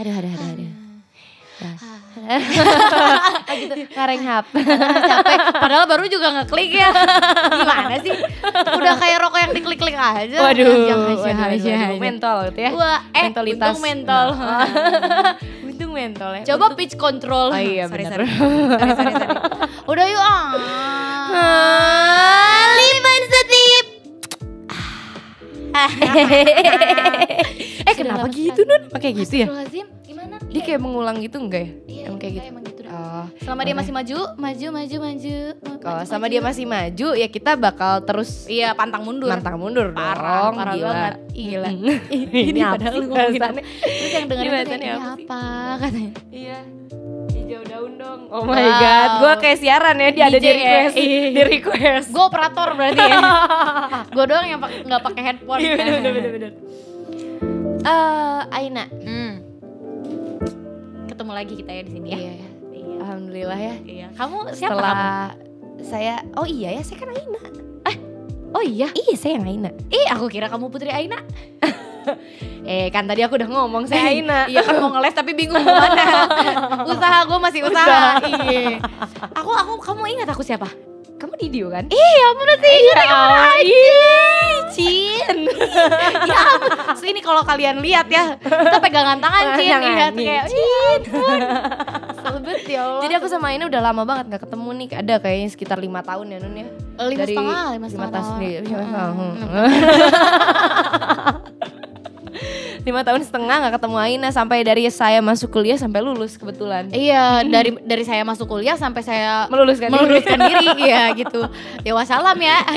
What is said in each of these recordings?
Aduh, aduh, aduh, aduh. Ah, gitu, kareng hap. capek padahal baru juga ngeklik ya gimana sih udah kayak rokok yang diklik-klik aja Waduh, Jangan, waduh, jangan, waduh, jangan. waduh, mentol gitu ya. Wah, eh Mentolitas. untung mentol mentol ya. coba pitch control Oh iya, sorry, benar. sorry. sorry, sorry, sorry. udah yuk ah Liman setip. eh kenapa gitu Nun? Pakai gitu ya? Gimana Dia kayak mengulang gitu enggak ya? Iya, Emang kayak iya, gitu. Oh, Selama dia masih maju, maju, maju, maju. Kalau sama dia masih maju ya kita bakal terus Iya, pantang mundur. mantang mundur Parah, dong. parah gila. banget. Gila. Ini apa padahal sih lu ngomongin? Terus yang dengerin Ini tuh kayak, bahasannya "Ini apa sih?" apa katanya. Iya. Hijau daun dong. Oh my Wow. god, gua kayak siaran ya dia ada DJ di ya? request. Iya. Di request. Gue operator berarti ya. Gue doang yang nggak pakai headphone. Iya bener bener bener. bener. Eh, Aina. Hmm. Ketemu lagi kita ya di sini ya. Iya. Iya. Alhamdulillah ya. Iya. Kamu siapa Setelah kamu? saya oh iya ya saya kan Aina. Oh iya. Iya saya yang Aina. Ih, aku kira kamu Putri Aina. Eh kan tadi aku udah ngomong saya Aina. iya kan mau ngeles tapi bingung gimana. usaha gue masih usaha. Iya. Aku aku kamu ingat aku siapa? Kamu Didio kan? Iya, bener sih. Iya. Ih, Cin. ya ampun. Terus ini kalau kalian lihat ya, kita pegangan tangan Cin, nih, kayak Cin. Sebet ya Allah. Jadi aku sama Aina udah lama banget gak ketemu nih. Ada kayaknya sekitar lima tahun ya Nun ya. lima dari setengah, lima setengah tahun tahun. lima Mm-mm. tahun. Lima tahun setengah gak ketemu Aina sampai dari saya masuk kuliah sampai lulus kebetulan. Iya, dari dari saya masuk kuliah sampai saya Meluluskan diri. meluluskan diri, iya gitu. Ya wassalam ya.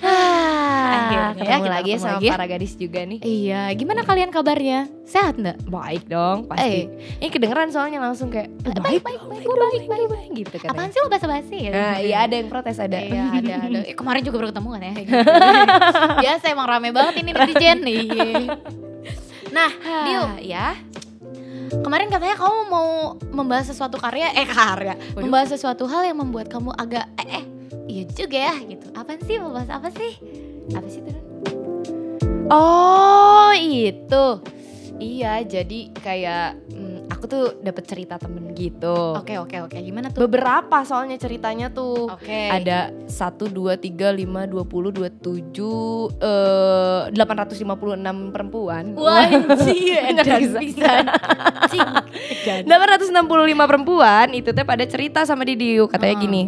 Ah, Akhirnya ketemu kita lagi ya ketemu sama lagi ya. para gadis juga nih. Iya, gimana kalian kabarnya? Sehat enggak? Baik dong, pasti. Ini kedengeran soalnya langsung kayak "Eh, Baik, baik, baik, gue baik, baik, baik. gitu katanya. Apaan sih lo basa-basi ya? Nah, iya ada yang protes ada. Iya ada ada. Eh, kemarin juga baru ketemu kan ya. Gitu. Biasa emang rame banget ini netizen nih. Nah, Ah, ya. kemarin katanya kamu mau membahas sesuatu karya, eh karya, Waduh. membahas sesuatu hal yang membuat kamu agak eh, eh iya juga ya gitu. Apa sih mau bahas apa sih? Apa sih itu? Oh, itu. Iya, jadi kayak mm, aku tuh dapet cerita temen gitu. Oke oke oke, gimana tuh? Beberapa soalnya ceritanya tuh. Oke. Ada 1, 2, 3, 5, 20, 27, eh 856 perempuan. Wah, Nggak edan bisa. pisan. Cing. Edan. 865 perempuan itu teh pada cerita sama Didiu katanya Heeh. gini.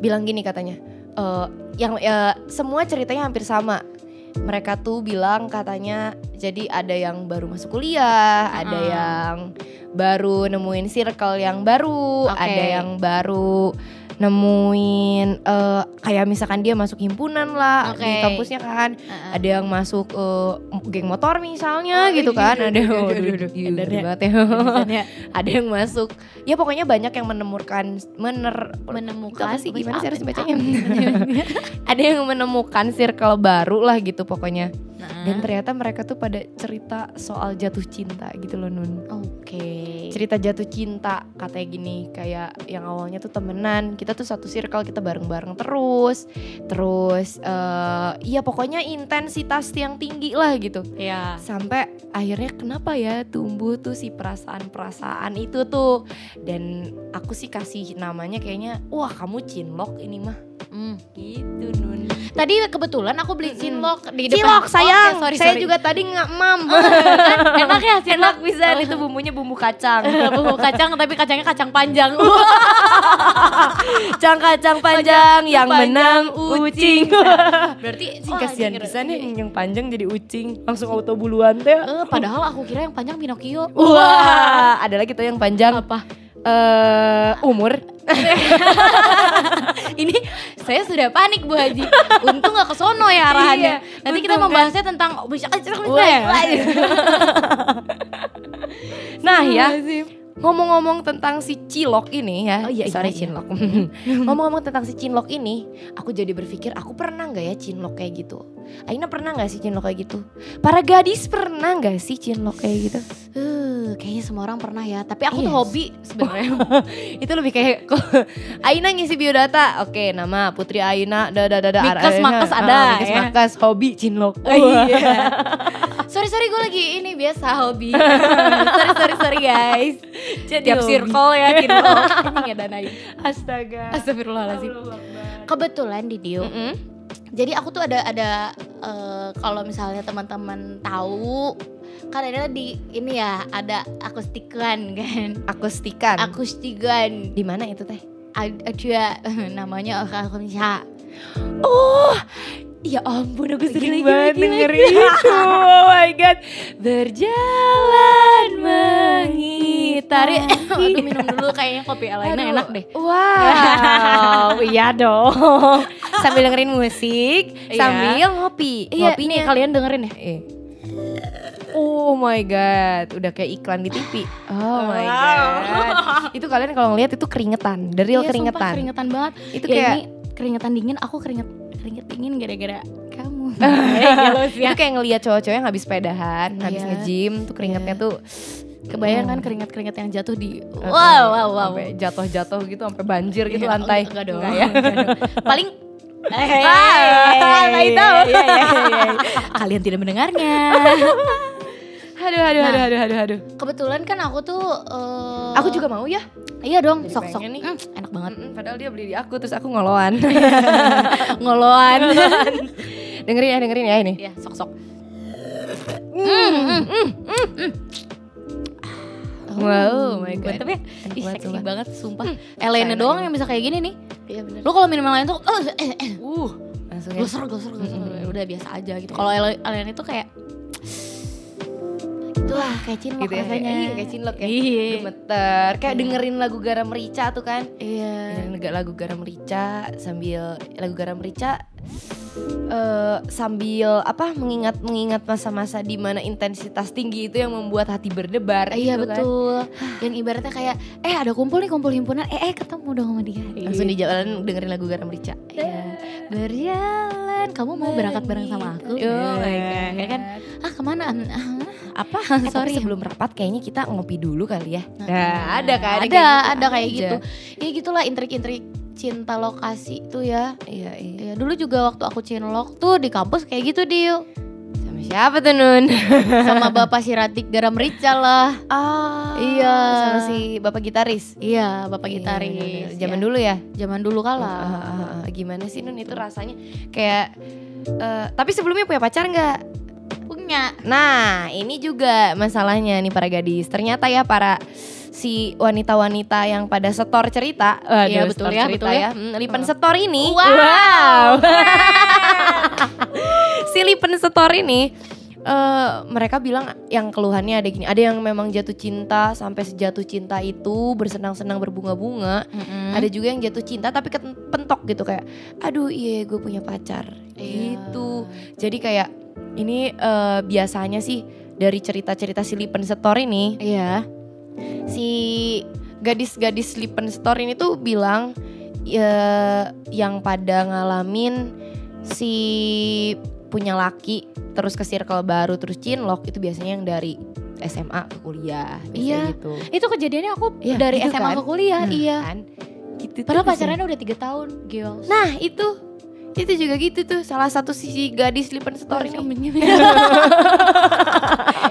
Bilang gini katanya. eh yang eh, semua ceritanya hampir sama. Mereka tuh bilang katanya jadi ada yang baru masuk kuliah, ada Heeh. yang baru nemuin circle yang baru, Oke. ada yang baru nemuin eh, kayak misalkan dia masuk himpunan lah di Oke. kampusnya kan. Heeh. ada yang masuk eh, geng motor misalnya Oh, gitu kan. iya, ada iya, waduh, iya, banget ya. Edannya ada yang masuk. Ya pokoknya banyak yang menemukan mener menemukan sih? gimana sih harus bacanya? Ada yang menemukan circle baru lah gitu pokoknya. Nah, dan ternyata mereka tuh pada cerita soal jatuh cinta gitu loh nun. Oke. cerita jatuh cinta katanya gini kayak yang awalnya tuh temenan kita tuh satu circle kita bareng-bareng terus. Terus eh iya pokoknya intensitas yang tinggi lah gitu. Iya. sampai akhirnya kenapa ya tumbuh tuh si perasaan-perasaan itu tuh? Dan aku sih kasih namanya kayaknya wah kamu cinlok ini mah Hmm. gitu nun Tadi kebetulan aku beli Mm-mm. cinlok di depan. cilok sayang Oke, sorry, saya sorry. juga tadi nggak mam kan enak ya cinlok enak bisa itu bumbunya bumbu kacang bumbu kacang tapi kacangnya kacang panjang. kacang kacang panjang yang panjang, menang ucing Berarti wah, kasihan bisa iya. nih yang panjang jadi ucing langsung auto buluan teh Eh, padahal aku kira yang panjang Pinocchio. wah ada lagi tuh yang panjang Apa? eh umur Ini saya sudah panik Bu Haji. Untung gak ke sono ya arahannya. Iya, Nanti kita kan. membahasnya tentang bisa nah ya ngomong-ngomong tentang si Cilok ini ya. Oh iya, iya, sorry iya. Cinlok. ngomong-ngomong tentang si Cinlok ini, aku jadi berpikir aku pernah nggak ya Cinlok kayak gitu? Aina pernah nggak sih Cinlok kayak gitu? Para gadis pernah nggak sih Cinlok kayak gitu? Eh, kayaknya semua orang pernah ya. Tapi aku tuh Yes. hobi sebenarnya. itu lebih kayak Aina ngisi biodata. Oke, nama Putri Aina dada dada Mikes, makes ada, Ah, Mikes, ya. makes, hobi Cinlok. Oh, iya. sorry sorry gue lagi ini biasa hobi. sorry sorry sorry guys. Jadi Tiap circle ya Cinlok. Ini ngedanain. Astaga. Astagfirullahaladzim. Kebetulan di Dio. Mm-mm. Jadi aku tuh ada ada eh, kalau misalnya teman-teman tahu kan ada di ini ya ada akustikan kan. Akustikan. Akustikan. di mana itu teh? Ad- Ada namanya Akustikan. Oh, ya ampun aku sering lagi, banget dengerin itu. Oh my god, berjalan mengitari. Aduh minum dulu kayaknya kopi Alena Aduh, enak deh. Wow, iya dong. sambil dengerin musik, Iya. sambil ngopi. Iya, Ngopinya nih kalian dengerin ya. Eh. Oh my god, udah kayak iklan di TV. Oh my god. Itu kalian kalau ngeliat itu keringetan, the real Iya, sumpah, keringetan. keringetan banget. Itu ya kayak ini keringetan dingin, aku keringet keringet dingin gara-gara kamu. Jealous ya. itu kayak ngeliat cowok-cowok yang habis sepedahan, habis Iya. nge-gym, tuh keringetnya Iya. tuh Kebayang kan Oh. keringat-keringat yang jatuh di Uh, wow wow wow. sampai jatuh-jatuh gitu sampai banjir gitu Iya, lantai. Enggak dong. Enggak ya? enggak dong. Paling lantai tahu. Iya, iya, iya, iya. Kalian tidak mendengarnya. Aduh, aduh, Nah. aduh, aduh, aduh, aduh. Kebetulan kan aku tuh eh, Aku juga mau ya. Iya dong, sok-sok. nih. Hmm, enak banget. Mm-mm, padahal dia beli di aku terus aku ngoloan. Ngoloan. dengerin ya, dengerin ya ini. ya, sok-sok. Wow, oh my god. Ya? Enak Ih, banget, seksi sumpah. banget, sumpah. Elena sayang doang yang bisa kayak gini nih. Iya bener. Lu kalau minum yang lain tuh, oh, eh, eh, Uh, langsung ya. glosor, glosor, glosor. Mm-mm. Udah biasa aja gitu. Kalau Ele- Elena itu kayak itulah kayak cinlok gitu ya. rasanya. Iya, kayak cinlok ya. Iya. Gemeter. Kayak Iya. dengerin lagu garam merica tuh kan. Iya. Dengerin lagu garam merica sambil lagu garam merica eh sambil apa mengingat mengingat masa-masa di mana intensitas tinggi itu yang membuat hati berdebar Iya gitu kan. betul. Yang ibaratnya kayak eh ada kumpul nih kumpul himpunan, eh eh ketemu dong sama dia. langsung di jalan dengerin lagu garam merica Iya. Berjalan, kamu mau berangkat bareng sama aku? oh Iya, god ya kan? Ah ke mana? Ah, apa? Eh, Sorry. sebelum rapat kayaknya kita ngopi dulu kali ya Nah, nah ada kan ada, ada kayak aja. gitu. Ya gitulah intrik-intrik cinta lokasi tuh ya. iya iya Ya dulu juga waktu aku cinlok tuh di kampus kayak gitu Dio. sama siapa tuh Nun Sama Bapak Siratik Garam Rica lah. ah Iya. sama si bapak gitaris Iya, Bapak Iya, gitaris. bener-bener. zaman ya. dulu ya Zaman dulu kala. Ah, ah, ah. gimana sih Nun itu rasanya kayak eh, tapi sebelumnya punya pacar nggak Punya. Nah, ini juga masalahnya nih para gadis. Ternyata ya para si wanita-wanita yang pada setor cerita, waduh, Iya, betul setor ya, betul ya. Hmm, lipen setor ini, Wow. si lipen setor ini eh, mereka bilang yang keluhannya ada gini, ada yang memang jatuh cinta sampai sejatuh cinta itu bersenang-senang berbunga-bunga, Mm-mm. ada juga yang jatuh cinta tapi kepentok gitu kayak, aduh iya gue punya pacar, Iya. gitu. Jadi kayak ini eh, biasanya sih dari cerita-cerita si Lipen Setor ini Iya. Si gadis-gadis Lipen Setor ini tuh bilang ya, yang pada ngalamin si punya laki terus ke circle baru terus cinlok itu biasanya yang dari SMA ke kuliah Iya. gitu. Itu kejadiannya aku Iya, dari gitu SMA kan? ke kuliah, Nah, iya. kan? Gitu Padahal biasanya. pacarannya udah tiga tahun, girls. Nah itu itu juga gitu tuh salah satu sisi gadis Lipen Setor ini.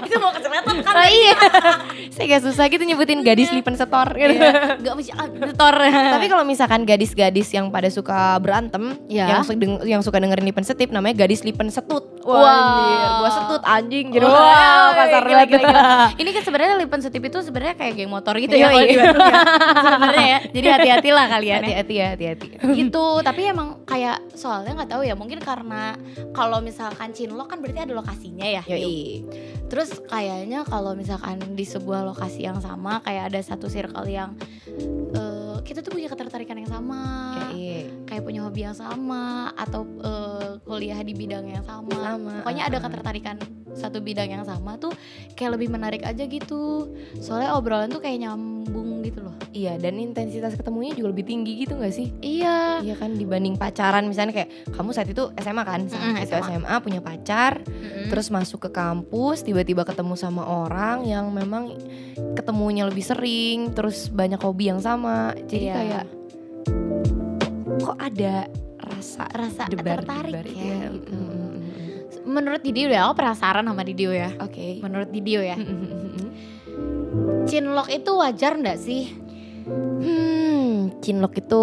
itu mau kecepatan kan? Oh iya, saya gak susah gitu nyebutin gadis lipen setor gitu. Iya. Gak bisa ah, setor. Tapi kalau misalkan gadis-gadis yang pada suka berantem, Ya. yang, su- deng- yang suka dengerin lipen setip namanya gadis lipen setut. Wah. anjir, gua setut anjing gitu. Wah, Wow, kasar gila, gila, gila. Ini kan sebenarnya lipen setip itu sebenarnya kayak geng motor gitu ya di Bandung ya. Sebenarnya ya. Jadi hati-hatilah kalian ya. Hati-hati ya, hati-hati. gitu tapi emang kayak soalnya nggak tahu ya mungkin karena kalau misalkan Cinlok kan berarti ada lokasinya ya Yoi. terus kayaknya kalau misalkan di sebuah lokasi yang sama kayak ada satu circle yang eh, kita tuh punya ketertarikan yang sama. Kayak punya hobi yang sama atau eh, kuliah di bidang yang sama. Sama, Pokoknya ada uh-uh. ketertarikan satu bidang yang sama tuh kayak lebih menarik aja gitu. Soalnya obrolan tuh kayak nyambung gitu loh. Iya dan intensitas ketemunya juga lebih tinggi gitu gak sih? Iya. Iya kan dibanding pacaran misalnya kayak kamu saat itu SMA kan saat itu SMA. SMA punya pacar Mm-mm. terus masuk ke kampus tiba-tiba ketemu sama orang yang memang ketemunya lebih sering terus banyak hobi yang sama jadi Iya. kayak kok ada rasa rasa debar tertarik debar ya, gitu. gitu. Mm, mm, mm. Menurut Didio ya, aku penasaran sama Didio ya. Oke. Menurut Didio ya, Mm, cinlok itu wajar nggak sih? Hmm, cinlok itu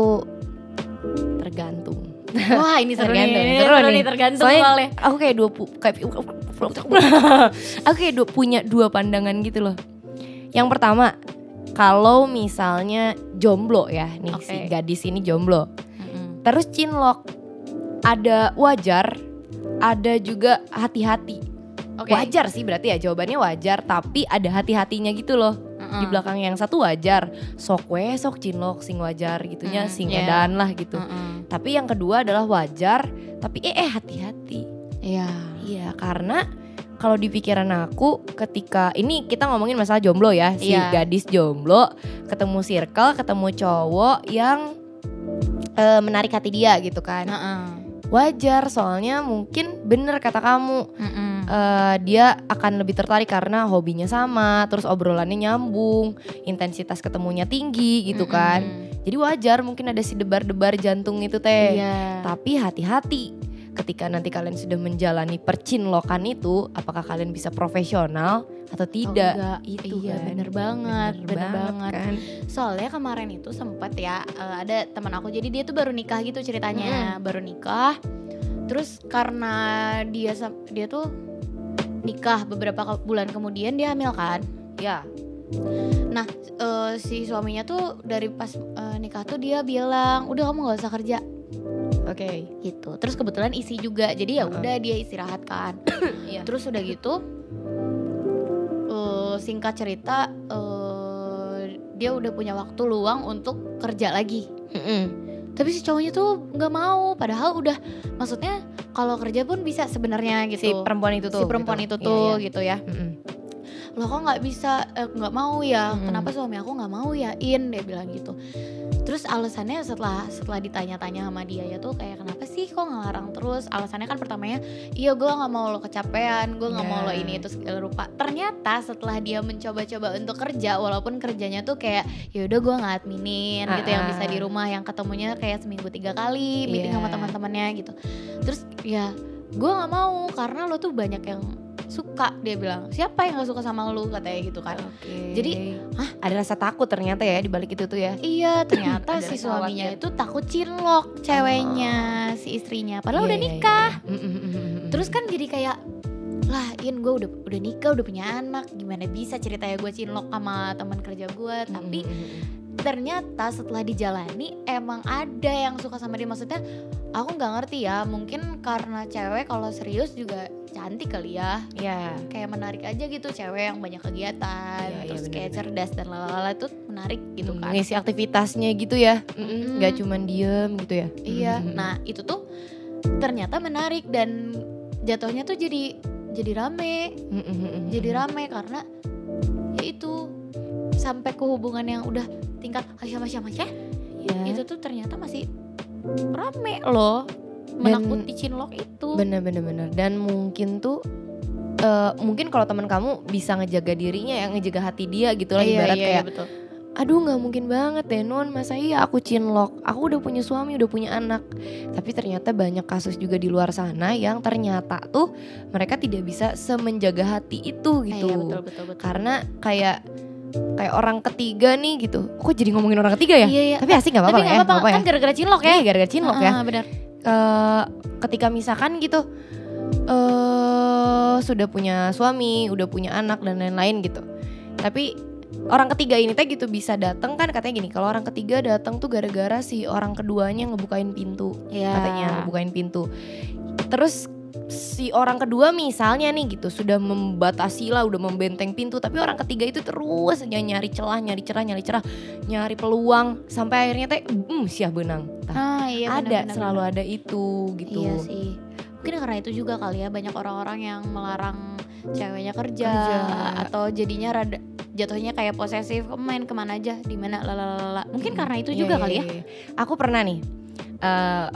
tergantung. Wah ini seru nih, Tergantung, ini seru seru nih. nih tergantung Soalnya soalnya. aku kayak dua pu kayak aku kayak dua, punya dua pandangan gitu loh. Yang pertama, kalau misalnya jomblo ya, nih si Oke. gadis ini jomblo. Terus cinlok ada wajar, ada juga hati-hati. Oke. Wajar sih berarti ya jawabannya wajar, tapi ada hati-hatinya gitu loh. Mm-mm. Di belakang yang satu wajar, sok we sok cinlok sing wajar gitunya, Mm, sing yeah. edan lah gitu. Mm-mm. Tapi yang kedua adalah wajar, tapi eh eh hati-hati. Iya. Iya, karena kalau di pikiran aku ketika ini kita ngomongin masalah jomblo ya, si Iya. gadis jomblo ketemu circle, ketemu cowok yang eh, menarik hati dia gitu kan. Heeh. Wajar, soalnya mungkin bener kata kamu, Mm-mm. eh, dia akan lebih tertarik karena hobinya sama, terus obrolannya nyambung, intensitas ketemunya tinggi gitu kan. Mm-mm. Jadi wajar mungkin ada si debar-debar jantung itu teh. Iya. Tapi hati-hati ketika nanti kalian sudah menjalani percinlokan itu, apakah kalian bisa profesional atau tidak? enggak. itu Iya, kan. bener banget, bener banget. kan. Soalnya kemarin itu sempat ya eh, ada teman aku jadi dia tuh baru nikah gitu ceritanya, baru nikah. Terus karena dia dia tuh nikah beberapa bulan kemudian dia hamil kan. Ya. Nah, eh, si suaminya tuh dari pas eh, nikah tuh dia bilang, "Udah kamu nggak usah kerja." Oke. gitu. Terus kebetulan isi juga. Jadi ya udah dia istirahat kan. Iya. Terus udah gitu eh, singkat cerita eh, dia udah punya waktu luang untuk kerja lagi. Tapi si cowoknya tuh nggak mau, padahal udah maksudnya kalau kerja pun bisa sebenarnya gitu. Si perempuan itu tuh. Si perempuan gitu. itu tuh Iya, iya. gitu ya. Mm-mm. Loh kok nggak bisa eh, nggak mau ya? Mm-mm. Kenapa suami aku nggak mau ya? In dia bilang gitu. Terus alasannya setelah setelah ditanya-tanya sama dia ya tuh kayak kenapa sih kok ngelarang terus? Alasannya kan pertamanya iya gue nggak mau lo kecapean, gue nggak mau lo Ya. ini itu segala rupa. Ternyata setelah dia mencoba-coba untuk kerja walaupun kerjanya tuh kayak ya udah gue nggak adminin gitu yang bisa di Ah-ah. rumah yang ketemunya kayak seminggu tiga kali meeting Iya. sama teman-temannya gitu. Terus ya gue nggak mau karena lo tuh banyak yang suka dia bilang siapa yang gak suka sama lu? Katanya gitu kan. Oke. Jadi, ada rasa takut ternyata ya di balik itu tuh ya. Iya ternyata si suaminya itu takut cinlok ceweknya si istrinya padahal udah Iya, nikah. iya. Mm-mm-mm-mm. terus kan jadi kayak lah In gue udah udah nikah udah punya anak gimana bisa ceritanya gue cinlok sama teman kerja gue tapi ternyata setelah dijalani emang ada yang suka sama dia. Maksudnya aku nggak ngerti ya mungkin karena cewek kalau serius juga cantik kali ya Iya. kayak menarik aja gitu cewek yang banyak kegiatan Iya, iya, terus kayak bener-bener. cerdas dan lalala itu menarik gitu kan Ngisi aktivitasnya gitu ya. Mm. Nggak cuman diem gitu ya. iya Mm-mm. nah itu tuh ternyata menarik dan jatuhnya tuh jadi jadi rame Mm-mm-mm. jadi rame karena ya itu sampai ke hubungan yang udah tingkat masya-masya Ya. itu tuh ternyata masih rame loh menakuti cinlok itu. Bener-bener bener. Dan mungkin tuh eh, mungkin kalau teman kamu bisa ngejaga dirinya ya ngejaga hati dia gitu lah Iya, ibarat iya, kayak iya, betul. aduh nggak mungkin banget deh non masa iya aku cinlok aku udah punya suami udah punya anak. Tapi ternyata banyak kasus juga di luar sana yang ternyata tuh mereka tidak bisa semenjaga hati itu gitu. Iya, betul betul betul. Karena kayak kayak orang ketiga nih gitu. Kok jadi ngomongin orang ketiga ya? Iya iya. Tapi asik nggak apa-apa ya? apa-apa. Kan gara-gara cinlok ya? Iya, gara-gara cinlok ya. Ah, benar eh ketika misalkan gitu eh sudah punya suami, udah punya anak dan lain-lain gitu. Tapi orang ketiga ini teh gitu bisa datang kan katanya gini, kalau orang ketiga datang tuh gara-gara si orang keduanya ngebukain pintu, Iya. katanya ngebukain pintu. Terus si orang kedua misalnya nih gitu sudah membatasi lah udah membenteng pintu tapi orang ketiga itu terus aja nyari celah nyari cerah nyari cerah nyari peluang sampai akhirnya teh hmm siah benang Ah iya ada benar-benar. selalu ada itu gitu Iya sih. Mungkin karena itu juga kali ya banyak orang-orang yang melarang ceweknya kerja, Kerja. atau jadinya rada jatuhnya kayak posesif "Kamu main ke mana aja di mana lalala mungkin karena itu Iya, juga iya, kali ya iya, iya. Aku pernah nih, eh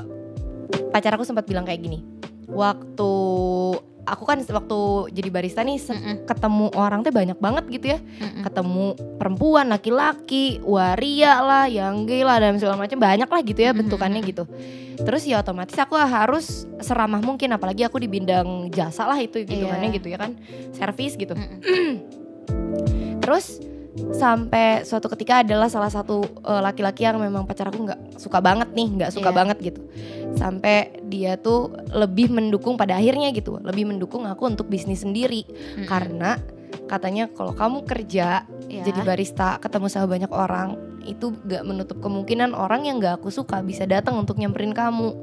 pacar aku sempat bilang kayak gini. Waktu aku kan waktu jadi barista nih se- Mm-mm, ketemu orang tuh banyak banget gitu ya. mm-mm. Ketemu perempuan, laki-laki, waria lah, yang gay lah dan segala macam banyak lah gitu ya Mm-mm. bentukannya gitu. Terus ya otomatis aku harus seramah mungkin apalagi aku di bidang jasa lah itu hitungannya Iya. gitu ya kan. Servis gitu. Mm-mm. Terus sampai suatu ketika adalah salah satu eh, laki-laki yang memang pacar aku nggak suka banget nih, nggak suka Iya. banget gitu. Sampai dia tuh lebih mendukung pada akhirnya gitu, lebih mendukung aku untuk bisnis sendiri Mm-mm. karena katanya kalau kamu kerja Ya. jadi barista ketemu sama banyak orang itu gak menutup kemungkinan orang yang gak aku suka bisa datang untuk nyamperin kamu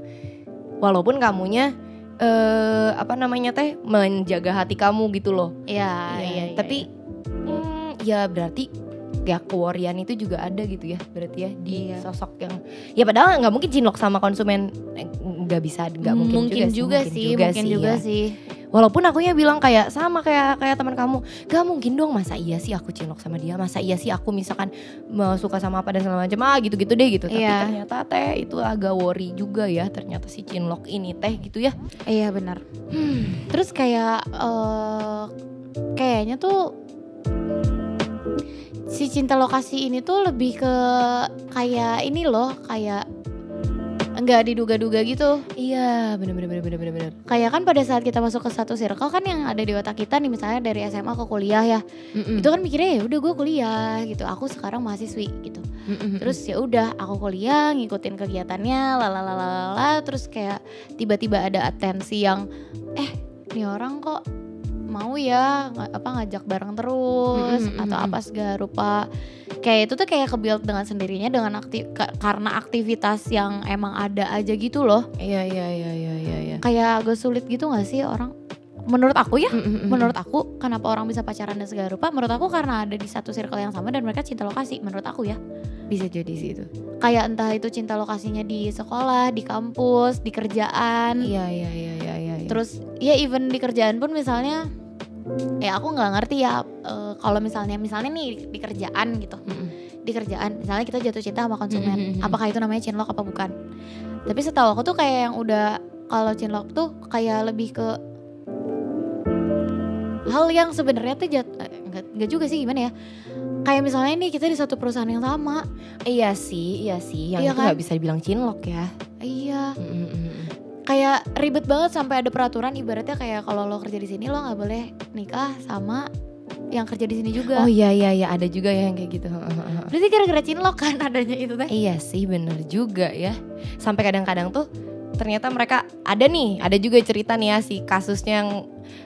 walaupun kamunya eh apa namanya teh menjaga hati kamu gitu loh Iya, Iya, iya, iya, tapi hmm, ya berarti ya kewarian itu juga ada gitu ya berarti ya di Iya. sosok yang ya padahal nggak mungkin cinlok sama konsumen eh, nggak bisa nggak mungkin, mungkin juga, sih, mungkin juga ya. sih. walaupun akunya bilang kayak sama kayak kayak teman kamu gak mungkin dong masa iya sih aku cinlok sama dia masa iya sih aku misalkan suka sama apa dan segala macam ah gitu gitu deh gitu tapi Iya. ternyata teh itu agak worry juga ya ternyata si cinlok ini teh gitu ya Iya benar. Hmm. Terus kayak eh kayaknya tuh si cinta lokasi ini tuh lebih ke kayak ini loh, kayak enggak diduga-duga gitu. iya bener bener bener Kayak kan pada saat kita masuk ke satu circle kan yang ada di otak kita nih misalnya dari SMA ke kuliah ya. Mm-mm. Itu kan mikirnya ya udah gue kuliah gitu. Aku sekarang mahasiswi gitu. Mm-mm. Terus ya udah aku kuliah ngikutin kegiatannya lalalala terus kayak tiba-tiba ada atensi yang eh nih orang kok mau ya apa ngajak bareng terus Mm, mm, atau mm, apa segala rupa. Kayak itu tuh kayak kebuild dengan sendirinya dengan aktif karena aktivitas yang emang ada aja gitu loh. Iya iya iya iya iya iya. Kayak agak sulit gitu gak sih orang? Menurut aku ya Mm-mm. menurut aku kenapa orang bisa pacaran dan segala rupa? Menurut aku karena ada di satu circle yang sama dan mereka cinta lokasi menurut aku ya. Bisa jadi sih itu. Kayak entah itu cinta lokasinya di sekolah, di kampus, di kerjaan. iya iya iya iya iya iya. Terus ya even di kerjaan pun misalnya ya aku nggak ngerti ya eh, kalau misalnya misalnya nih di kerjaan gitu. Mm-mm. Di kerjaan misalnya kita jatuh cinta sama konsumen. Mm-mm. Apakah itu namanya cinlok apa bukan? Tapi setahu aku tuh kayak yang udah kalau cinlok tuh kayak lebih ke hal yang sebenarnya tuh jat, eh, enggak, enggak juga sih gimana ya kayak misalnya nih kita di satu perusahaan yang sama iya sih iya sih yang Iya itu kan? nggak bisa dibilang cinlok ya iya Mm-mm. Kayak ribet banget sampai ada peraturan ibaratnya kayak kalau lo kerja di sini lo nggak boleh nikah sama yang kerja di sini juga. oh iya iya iya ada juga ya yang kayak gitu Berarti gara-gara cinlok kan adanya itu teh. Iya sih bener juga ya Sampai kadang-kadang tuh ternyata mereka ada nih ada juga cerita nih ya si kasusnya yang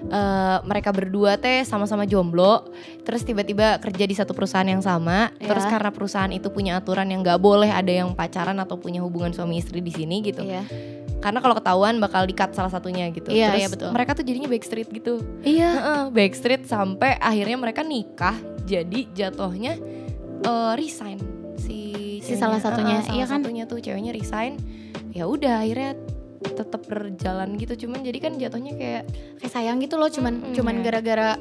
eh, mereka berdua teh sama-sama jomblo terus tiba-tiba kerja di satu perusahaan yang sama Ya. terus karena perusahaan itu punya aturan yang nggak boleh ada yang pacaran atau punya hubungan suami istri di sini gitu Iya. Karena kalau ketahuan bakal dikat salah satunya gitu Iya, terus iya, betul. mereka tuh jadinya backstreet gitu Iya. Backstreet sampai akhirnya mereka nikah jadi jatuhnya eh, resign si Si ceweknya. salah satunya, Heeh, salah iya kan? satunya tuh ceweknya resign ya udah akhirnya tetap berjalan gitu cuman jadi kan jatuhnya kayak Kayak sayang gitu loh cuman Mm-mm. cuman gara-gara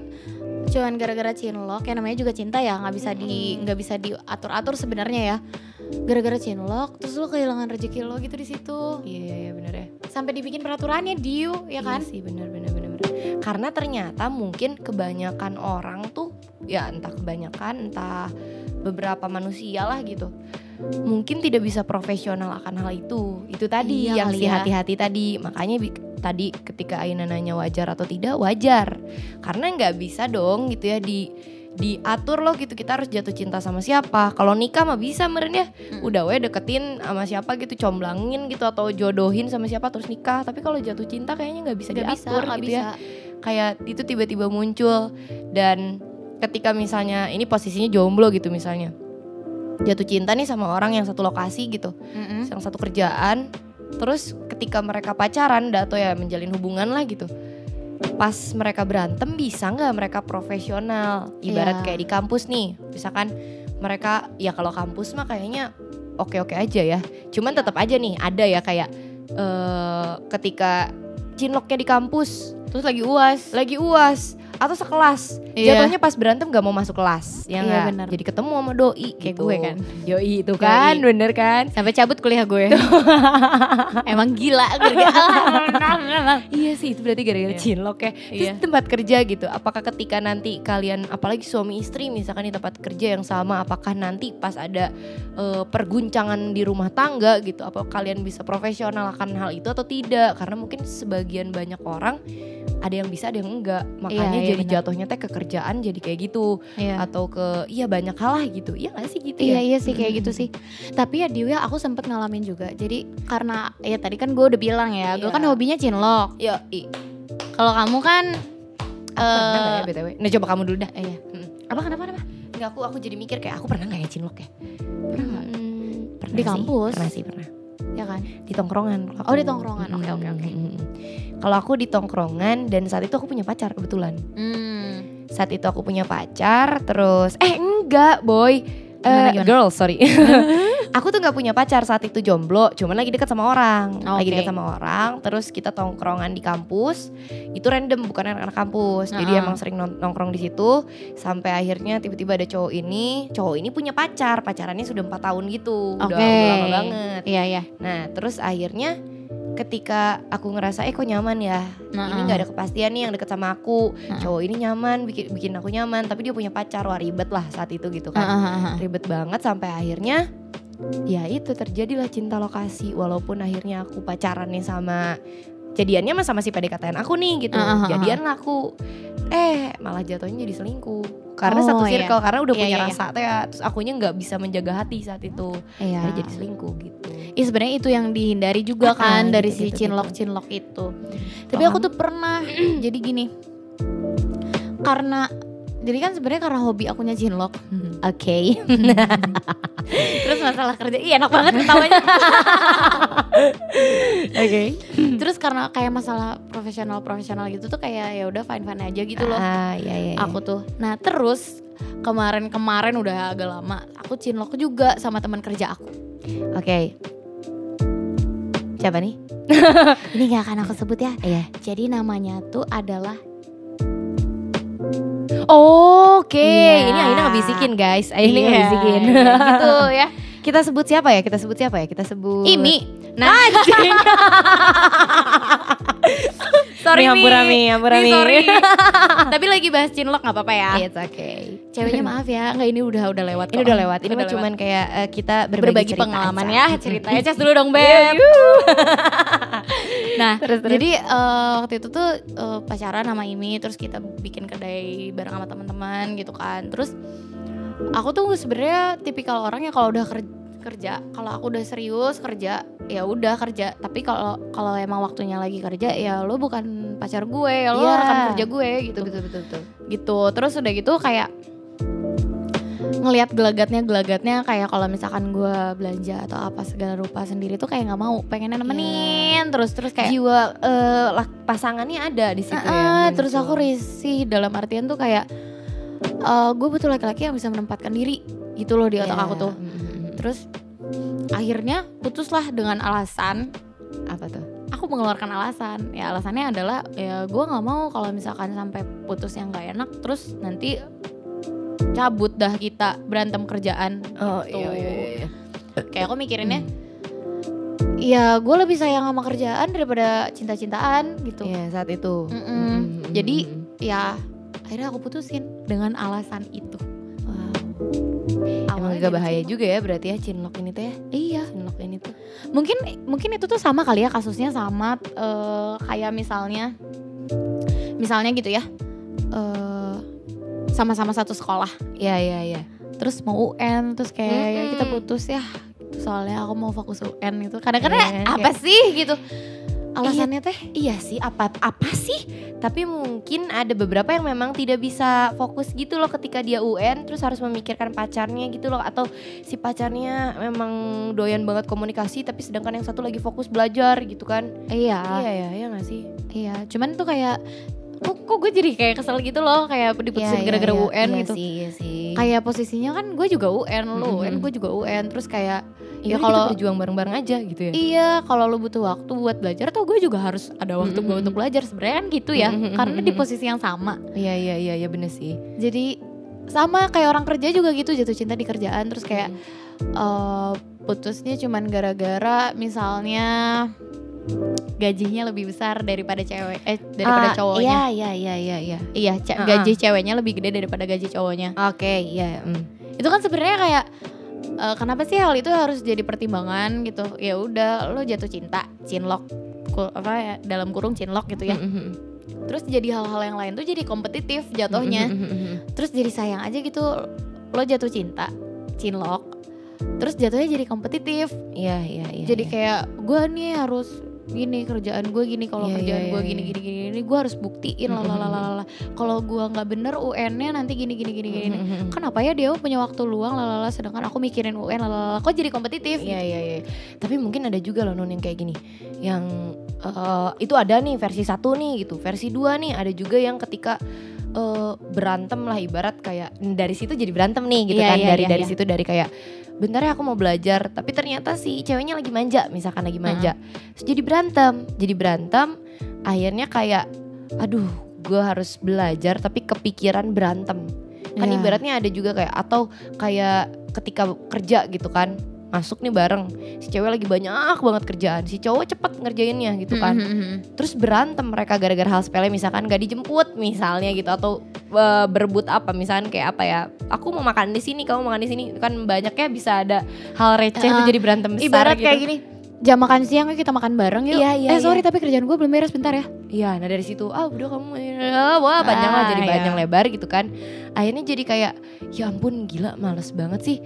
cuman gara-gara cinlok kayak namanya juga cinta ya nggak bisa di nggak bisa diatur-atur sebenarnya ya. Gara-gara cinlok terus lo kehilangan rezeki lo gitu di situ. iya iya, iya bener ya Sampai dibikin peraturannya diu ya kan? Iya sih bener bener bener bener karena ternyata mungkin kebanyakan orang tuh ya entah kebanyakan entah beberapa manusia lah gitu mungkin tidak bisa profesional akan hal itu. Itu tadi Iya yang si ya. hati-hati tadi. Makanya tadi ketika Aina nanya wajar atau tidak wajar. Karena nggak bisa dong gitu ya di diatur loh gitu kita harus jatuh cinta sama siapa. Kalau nikah mah bisa meren ya. Mm. udah we deketin sama siapa gitu comblangin gitu atau jodohin sama siapa terus nikah. Tapi kalau jatuh cinta kayaknya nggak bisa bisa, diatur nggak gitu bisa. ya kayak itu tiba-tiba muncul dan ketika misalnya ini posisinya jomblo gitu misalnya jatuh cinta nih sama orang yang satu lokasi gitu. Mm-mm. yang satu kerjaan. Terus ketika mereka pacaran atau ya menjalin hubungan lah gitu. Pas mereka berantem bisa nggak mereka profesional? Ibarat Iya. kayak di kampus nih. Misalkan mereka ya kalau kampus mah kayaknya oke oke aja ya. Cuman tetap aja nih ada ya kayak eh ketika cinloknya di kampus Terus lagi uas. lagi uas atau sekelas Iya. jatuhnya pas berantem gak mau masuk kelas ya Iya, benar. jadi ketemu sama doi Kayak gitu. gue kan. yoi itu kan Yoi. bener kan Sampai cabut kuliah gue. Emang gila iya sih itu berarti gara-gara Iya. cinlok ya terus Iya. tempat kerja gitu apakah ketika nanti kalian apalagi suami istri misalkan di tempat kerja yang sama apakah nanti pas ada eh, perguncangan di rumah tangga gitu apa kalian bisa profesional akan hal itu atau tidak karena mungkin sebagian banyak orang ada yang bisa ada yang enggak makanya iya, jadi benar. jatuhnya teh ke kerjaan jadi kayak gitu Iya. atau ke iya banyak hal lah gitu iya gak sih gitu Iya ya iya sih kayak gitu sih. Tapi ya Dewi aku sempet ngalamin juga. Jadi karena ya tadi kan gue udah bilang ya, gue Iya. kan hobinya cinlok. Yo, i. Kalau kamu kan Aku pernah nggak eh ya btw nah coba kamu dulu dah iya. Mm. Apa kenapa kenapa? Nggak aku aku jadi mikir kayak aku pernah nggak ya cinlok ya pernah Hmm, Pernah di sih, kampus. pernah sih pernah Ya kan? di tongkrongan Oh, di tongkrongan. Oke, oke, oke. Kalau aku di tongkrongan dan saat itu aku punya pacar kebetulan Hmm. saat itu aku punya pacar terus eh enggak boy Gimana, Eh, gimana? girl sorry aku tuh nggak punya pacar saat itu jomblo cuman lagi dekat sama orang lagi Oke. dekat sama orang terus kita tongkrongan di kampus itu random bukan anak-anak kampus jadi Uh-uh. emang sering nong- nongkrong di situ sampai akhirnya tiba-tiba ada cowok ini cowok ini punya pacar pacarannya sudah empat tahun gitu udah, Oke. udah lama banget Iya iya. nah terus akhirnya ketika aku ngerasa eh kok nyaman ya? Ini nggak ada kepastian nih yang deket sama aku. Heeh. cowok ini nyaman bikin bikin aku nyaman. Tapi dia punya pacar wah ribet lah saat itu gitu kan. Heeh. ribet banget sampai akhirnya ya itu terjadilah cinta lokasi. Walaupun akhirnya aku pacaran nih sama jadiannya sama si PDKT aku nih gitu ah, ah, jadian lah aku eh malah jatuhnya jadi selingkuh karena Oh, satu iya. circle karena udah Iya, punya iya, iya. rasa teh terus akunya nggak bisa menjaga hati saat itu Iya. Jadi selingkuh gitu Iya sebenarnya itu yang dihindari juga kan gitu, dari gitu, si gitu. cinlok cinlok itu. Tapi Kalau aku tuh pernah jadi gini. Karena jadi kan sebenarnya karena hobi akunya cinlok. oke Terus masalah kerja, iya enak banget ketawanya. oke Terus karena kayak masalah profesional profesional gitu tuh kayak ya udah fine fine aja gitu loh. ah ya ya, ya. Aku tuh. Nah terus kemarin-kemarin udah agak lama, aku cinlok juga sama teman kerja aku. oke siapa nih Ini gak akan aku sebut ya. iya Jadi namanya tuh adalah Oke, Iya. ini Aina ngebisikin guys. Aina Iya, ngebisikin. gitu ya. Kita sebut siapa ya? Kita sebut siapa ya? Kita sebut Imi. Nah, sorry Mi, Hampurami, Mi. Hampurami. Mi, sorry. Tapi lagi bahas cinlok nggak apa-apa ya. It's okay. Ceweknya maaf ya, nggak ini udah udah lewat. Ini kok. udah lewat. Ini mah Udah cuman kayak eh, kita berbagi, berbagi cerita pengalaman aja. ya. Ceritanya dulu dong, Iya, Beb. Nah, Terus, terus. jadi eh, waktu itu tuh eh, pacaran sama Imi, terus kita bikin kedai bareng sama teman-teman gitu kan. Terus aku tuh sebenarnya tipikal orang yang kalau udah ker- kerja, kalau aku udah serius kerja, ya udah kerja. Tapi kalau kalau emang waktunya lagi kerja, ya lo bukan pacar gue, ya lo Iya. rekan kerja gue gitu. Betul, betul, betul, betul. Gitu. Terus udah gitu kayak ngelihat gelagatnya gelagatnya kayak kalau misalkan gue belanja atau apa segala rupa sendiri tuh kayak nggak mau pengennya nemenin terus terus kayak Jiwa lak- pasangannya ada di situ Ah, ya. terus aku risih dalam artian tuh kayak gue butuh laki-laki yang bisa menempatkan diri gitu loh di otak Iya. aku tuh Mm, mm, mm. terus akhirnya putuslah dengan alasan apa tuh? aku mengeluarkan alasan ya alasannya adalah ya gue nggak mau kalau misalkan sampai putus yang nggak enak terus nanti cabut dah kita berantem kerjaan Oh, gitu. iya, iya, iya. kayak aku mikirinnya ya gue lebih sayang sama kerjaan daripada cinta-cintaan gitu Iya, saat itu. Mm, mm, mm, Jadi, mm, mm. ya akhirnya aku putusin dengan alasan itu wow. Emang agak bahaya cinlok. juga ya berarti ya cinlok ini tuh ya. iya Cinlok ini tuh. mungkin mungkin itu tuh sama kali ya kasusnya sama eh, kayak misalnya misalnya gitu ya eh, sama-sama satu sekolah Iya, iya, iya. terus mau UN terus kayak ya kita putus ya soalnya aku mau fokus UN itu kadang-kadang Iya, apa sih gitu alasannya teh Iya sih, apa apa sih? Tapi mungkin ada beberapa yang memang tidak bisa fokus gitu loh ketika dia UN terus harus memikirkan pacarnya gitu loh atau si pacarnya memang doyan banget komunikasi tapi sedangkan yang satu lagi fokus belajar gitu kan. iya Iya ya, iya gak sih? iya cuman tuh kayak kok, kok gue jadi kayak kesel gitu loh kayak diputusin Iya, gara-gara iya, UN iya gitu Sih, iya sih. kayak posisinya kan gue juga UN lo Mm-mm. UN gue juga UN terus kayak ya ya kalau berjuang bareng-bareng aja gitu ya. Iya, kalau lo butuh waktu buat belajar tuh gue juga harus ada waktu gue Mm-mm. untuk belajar. Sebenarnya kan gitu ya, Mm-mm. karena di posisi yang sama. Iya iya iya iya bener sih. Jadi sama kayak orang kerja juga gitu jatuh cinta di kerjaan terus kayak eh, putusnya cuman gara-gara misalnya gajinya lebih besar daripada cewek eh daripada Ah, cowoknya. Iya iya iya iya iya. Iya, gaji ceweknya lebih gede daripada gaji cowoknya. Oke, iya. mm. Itu kan sebenarnya kayak eh, kenapa sih hal itu harus jadi pertimbangan gitu? Ya udah, lo jatuh cinta, cinlok, apa ya dalam kurung cinlok gitu ya. Mm-mm. Terus jadi hal-hal yang lain tuh jadi kompetitif jatuhnya. Mm-mm. Terus jadi sayang aja gitu lo jatuh cinta, cinlok. Terus jatuhnya jadi kompetitif. Iya iya iya. jadi iya. kayak gue nih harus gini kerjaan gue gini kalau Iya, kerjaan iya, gue iya, gini iya. gini gini gini gue harus buktiin Mm-mm. lalalala kalau gue nggak bener UN-nya nanti gini gini gini gini Mm-mm. kenapa ya dia punya waktu luang lalala sedangkan aku mikirin UN lalala kok jadi kompetitif Iya iya iya. Tapi mungkin ada juga loh non yang kayak gini. Yang eh, itu ada nih versi satu nih gitu. Versi dua nih ada juga yang ketika eh, berantem lah ibarat kayak dari situ jadi berantem nih gitu Iya, kan. iya, dari iya, dari iya. situ dari kayak bentar ya aku mau belajar tapi ternyata si ceweknya lagi manja misalkan lagi manja. Terus jadi berantem. Jadi berantem akhirnya kayak aduh gue harus belajar tapi kepikiran berantem kan Iya. ibaratnya ada juga kayak atau kayak ketika kerja gitu kan masuk nih bareng si cewek lagi banyak banget kerjaan si cowok cepet ngerjainnya gitu kan Mhm, mhm. terus berantem mereka gara-gara hal sepele misalkan gak dijemput misalnya gitu atau eh, berebut apa misalkan kayak apa ya aku mau makan di sini kamu makan di sini kan banyaknya bisa ada hal receh tuh Heeh. jadi berantem besar ibarat gitu. kayak gini jam makan siang kita makan bareng yuk Iya, iya, eh sorry iya. tapi kerjaan gue belum beres bentar ya Iya, nah dari situ, ah udah kamu, wah panjang lah Ah, jadi iya. panjang lebar gitu kan. Akhirnya jadi kayak, ya ampun gila males banget sih.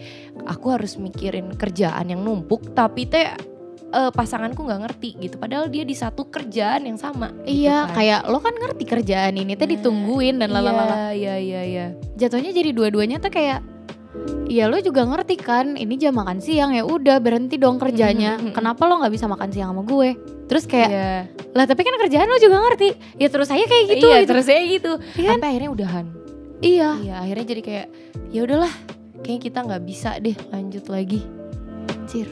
Aku harus mikirin kerjaan yang numpuk, tapi teh eh, pasanganku nggak ngerti gitu. Padahal dia di satu kerjaan yang sama. gitu iya kan. kayak lo kan ngerti kerjaan ini teh Nah, ditungguin dan lalala Iya, iya, iya, iya. jatuhnya jadi dua-duanya tuh kayak Iya lo juga ngerti kan ini jam makan siang ya udah berhenti dong kerjanya Mhm, mhm. kenapa lo nggak bisa makan siang sama gue terus kayak Iya, lah tapi kan kerjaan lo juga ngerti ya terus saya kayak gitu iya gitu. terus saya gitu. Kan? Sampai akhirnya udahan. iya Iya, akhirnya jadi kayak, ya udahlah, kayaknya kita nggak bisa deh lanjut lagi. Cir.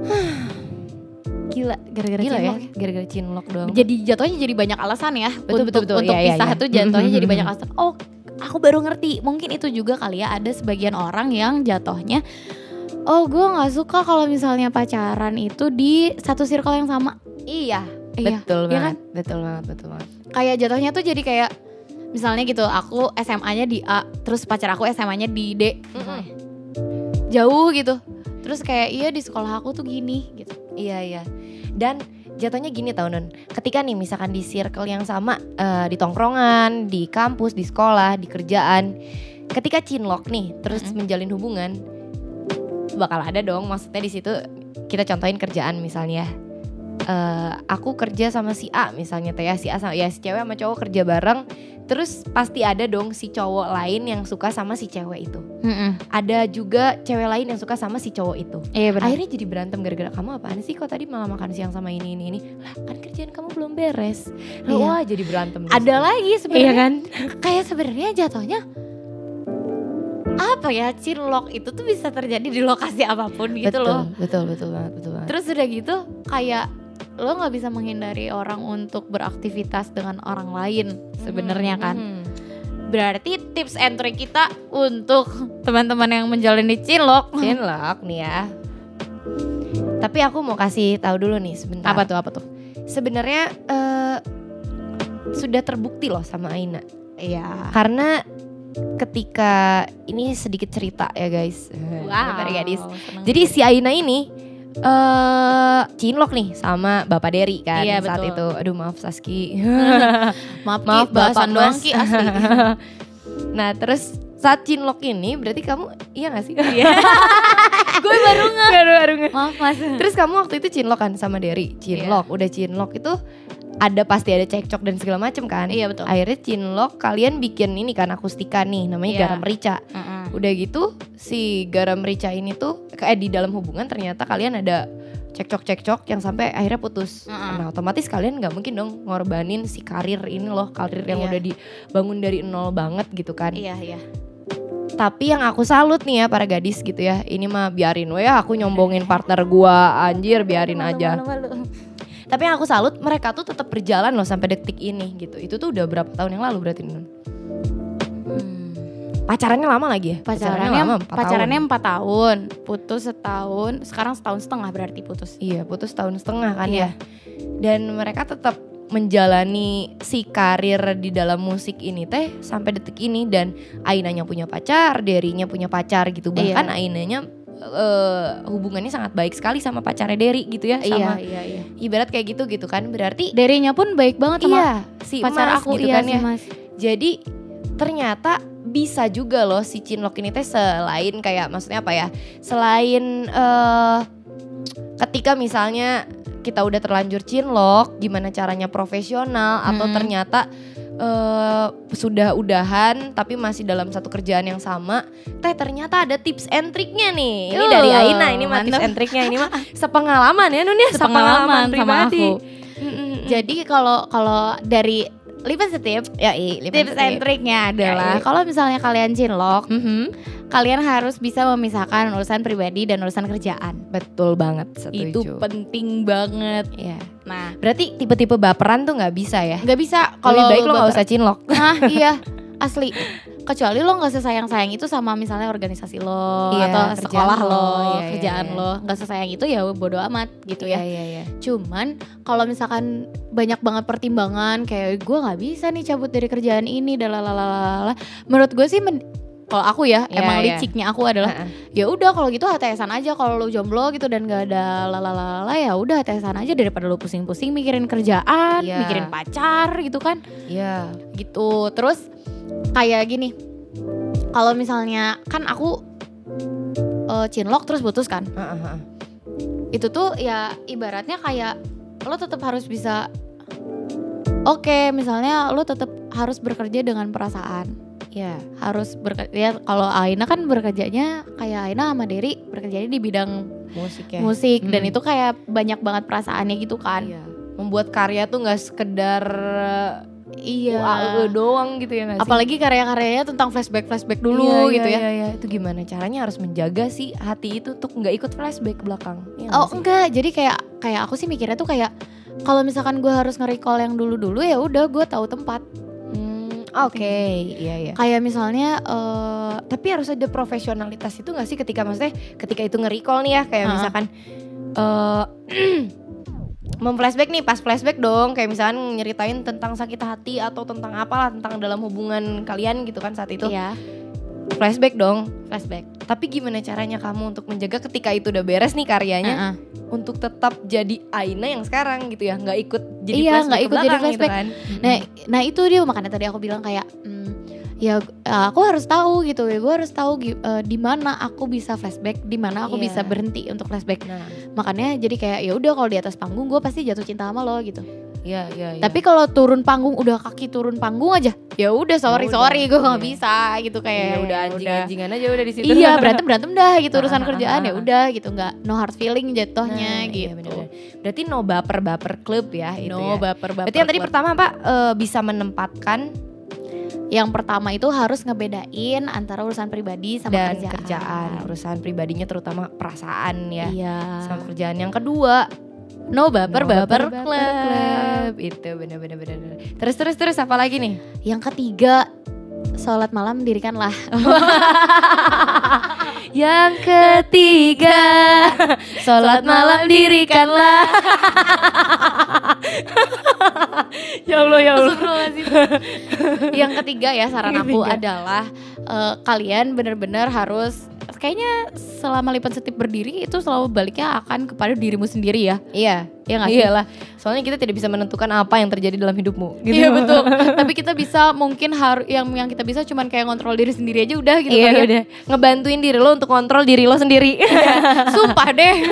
gila gara-gara Gila ya, cinlok gara-gara cinlok doang. jadi jatuhnya jadi banyak alasan ya Betul, untuk betul, betul. untuk iya, pisah iya. tuh jatuhnya jadi banyak alasan oh aku baru ngerti mungkin itu juga kali ya ada sebagian orang yang jatuhnya oh gue nggak suka kalau misalnya pacaran itu di satu circle yang sama Iya, iya betul iya banget, betul banget, betul banget. kayak jatuhnya tuh jadi kayak misalnya gitu aku SMA-nya di A terus pacar aku SMA-nya di D Mm-mm. jauh gitu terus kayak iya di sekolah aku tuh gini gitu Iya iya. Dan jatuhnya gini tau non. Ketika nih misalkan di circle yang sama eh, di tongkrongan, di kampus, di sekolah, di kerjaan, ketika cinlok nih terus Mm-mm. menjalin hubungan, bakal ada dong. Maksudnya di situ kita contohin kerjaan misalnya. eh, aku kerja sama si A misalnya teh ya si A sama ya si cewek sama cowok kerja bareng terus pasti ada dong si cowok lain yang suka sama si cewek itu ada juga cewek lain yang suka sama si cowok itu iya benar Akhirnya jadi berantem gara-gara kamu apaan sih kok tadi malah makan siang sama ini ini ini. Lah kan kerjaan kamu belum beres. Lah, Iya. Wah jadi berantem. ada lagi sebenarnya Iya kan? kayak sebenarnya jatuhnya apa ya cinlok itu tuh bisa terjadi di lokasi apa pun gitu betul, loh Betul betul banget betul banget. terus udah gitu kayak lo nggak bisa menghindari orang untuk beraktivitas dengan orang lain sebenarnya kan Hmm. berarti tips and trick kita untuk teman-teman yang menjalani cinlok Cinlok nih ya. Tapi aku mau kasih tahu dulu nih sebentar. apa tuh apa tuh Sebenarnya eh, sudah terbukti loh sama Aina. iya Karena ketika ini sedikit cerita ya guys. Bentar ya, gadis. seneng. Jadi si Aina ini eh cinlok nih sama Bapak Dery kan Iya, saat betul. itu. Aduh maaf Saski. maaf, maaf Ki, bahasan Bapak doang ki asli nah terus saat cinlok ini berarti kamu iya gak sih? gue baru nggak. baru baru nge- Maaf mas. Terus kamu waktu itu cinlok kan sama Derry? Cinlok, udah cinlok itu ada pasti ada cekcok dan segala macem kan? Iya, betul. Akhirnya cinlok kalian bikin ini kan akustika nih namanya Iya. garam rica. Udah gitu si garam rica ini tuh kayak di dalam hubungan ternyata kalian ada cekcok-cekcok yang sampai akhirnya putus. Mm-mm. Nah otomatis kalian nggak mungkin dong ngorbanin si karir ini loh karir yang Iya. udah dibangun dari nol banget gitu kan. Iya iya. Tapi yang aku salut nih ya para gadis gitu ya. Ini mah biarin we ya aku nyombongin partner gua anjir biarin aja. Malu-malu. Tapi yang aku salut mereka tuh tetap berjalan loh sampai detik ini gitu. Itu tuh udah berapa tahun yang lalu berarti Nun? Hmm. Pacarannya lama lagi ya? Pacarannya lama, empat pacarannya tahun. empat tahun. putus setahun, sekarang setahun setengah berarti putus. Iya putus tahun setengah kan Iya. ya. Dan mereka tetap menjalani si karir di dalam musik ini teh sampai detik ini dan Ainanya punya pacar, Derinya punya pacar gitu. Bahkan Iya. Ainanya eh, hubungannya sangat baik sekali sama pacarnya Deri gitu ya sama iya iya. Ibarat kayak gitu gitu kan berarti Derinya pun baik banget sama iya si pacar Mas aku gitu iya kan si ya Mas. jadi ternyata bisa juga loh si Cinlok ini teh selain kayak maksudnya apa ya selain eh ketika misalnya kita udah terlanjur Cinlok gimana caranya profesional atau Mm-mm. ternyata eh sudah udahan tapi masih dalam satu kerjaan yang sama teh ternyata ada tips and triknya nih ini Uh, dari Aina ini mah tips and triknya ini mah sepengalaman ya Nun ya Sepengalaman sama pribadi aku. Mm-mm. Jadi kalau kalau dari Lipas tip, ya i, tips and triknya adalah kalau misalnya kalian cinlok, Mhm. kalian harus bisa memisahkan urusan pribadi dan urusan kerjaan. Betul banget, setuju. Itu penting banget. ya. Nah, Berarti tipe-tipe baperan tuh nggak bisa ya? nggak bisa Kalau baik lo nggak usah cinlok. Nah, iya, asli. Kecuali lo nggak sesayang-sayang itu sama misalnya organisasi lo Iya, atau sekolah lo, lo, iya, iya, kerjaan iya. lo, nggak sesayang itu ya bodo amat gitu ya. iya, iya. Cuman kalau misalkan banyak banget pertimbangan kayak gue nggak bisa nih cabut dari kerjaan ini dalalalala. Menurut gue sih men- kalau aku ya Iya, emang iya. liciknya aku adalah ya udah kalau gitu HTSan aja kalau lu jomblo gitu dan gak ada lalalala ya udah HTSan aja daripada lu pusing-pusing mikirin kerjaan, Iya. mikirin pacar gitu kan. Iya. Gitu. Terus kayak gini. Kalau misalnya kan aku eh, cinlok terus putus kan Heeh, heeh. itu tuh ya ibaratnya kayak lo tetap harus bisa oke misalnya lo tetap harus bekerja dengan perasaan Iya. harus bekerja ya kalau Aina kan bekerjanya kayak Aina sama Derry bekerjanya di bidang Musik ya. musik dan Hmm. itu kayak banyak banget perasaannya gitu kan Iya. Membuat karya tuh nggak sekedar iya UAE doang gitu ya nggak sih? apalagi karya-karyanya tentang flashback flashback dulu Iya, gitu iya, ya Iya, iya. Itu gimana caranya harus menjaga sih hati itu untuk nggak ikut flashback ke belakang. Iya oh enggak jadi kayak kayak aku sih mikirnya tuh kayak kalau misalkan gue harus nge-recall yang dulu-dulu ya udah gue tahu tempat Hmm, Oke, iya iya. kayak misalnya eh Tapi harus ada profesionalitas itu gak sih ketika maksudnya ketika itu nge-recall nih ya kayak Ha. misalkan eh memflashback nih pas flashback dong. Kayak misalkan nyeritain tentang sakit hati atau tentang apalah tentang dalam hubungan kalian gitu kan saat itu. Iya. Flashback dong. Flashback. Tapi gimana caranya kamu untuk menjaga ketika itu udah beres nih karyanya Heeh. untuk tetap jadi Aina yang sekarang gitu ya? Nggak ikut jadi Iya, flashback ke ikut jadi gitu flashback. kan. Nah, nah itu dia makanya tadi aku bilang kayak hmm, ya eh, aku harus tahu gitu ya, gue harus tahu eh, di mana aku bisa flashback, di mana aku Iya. bisa berhenti untuk flashback. nah Makanya jadi kayak ya udah kalau di atas panggung gue pasti jatuh cinta sama lo gitu. iya iya iya. Tapi kalau turun panggung udah kaki turun panggung aja, ya udah sorry udah, sorry gue nggak iya. bisa gitu kayak Iya, udah anjing-anjingan aja udah di situ Iya berantem berantem dah gitu Ah, urusan ah, kerjaan ah, ya ah. udah gitu nggak no hard feeling jatuhnya Nah, iya, gitu. bener-bener. Berarti no baper baper klub ya itu no ya. baper baper. Berarti yang tadi club. pertama apa eh, bisa menempatkan Yang pertama itu harus ngebedain antara urusan pribadi sama dan kerjaan. kerjaan. urusan pribadinya terutama perasaan ya. Iya. Sama kerjaan yang kedua No baper no baper, baper, club. club. Itu bener-bener bener. Terus terus terus apa lagi nih? Yang ketiga sholat malam dirikanlah. Yang ketiga. Sholat malam dirikanlah. Ya Allah ya Allah. Yang ketiga ya saran aku adalah eh, kalian bener-bener harus kayaknya selama lipan setip berdiri itu selalu baliknya akan kepada dirimu sendiri ya. Iya, Iya nggak sih? iyalah. Soalnya kita tidak bisa menentukan apa yang terjadi dalam hidupmu. Gitu. Iya betul. Tapi kita bisa mungkin harus yang yang kita bisa cuman kayak kontrol diri sendiri aja udah gitu Iya kali ya. udah ngebantuin diri lo untuk kontrol diri lo sendiri. Sumpah deh.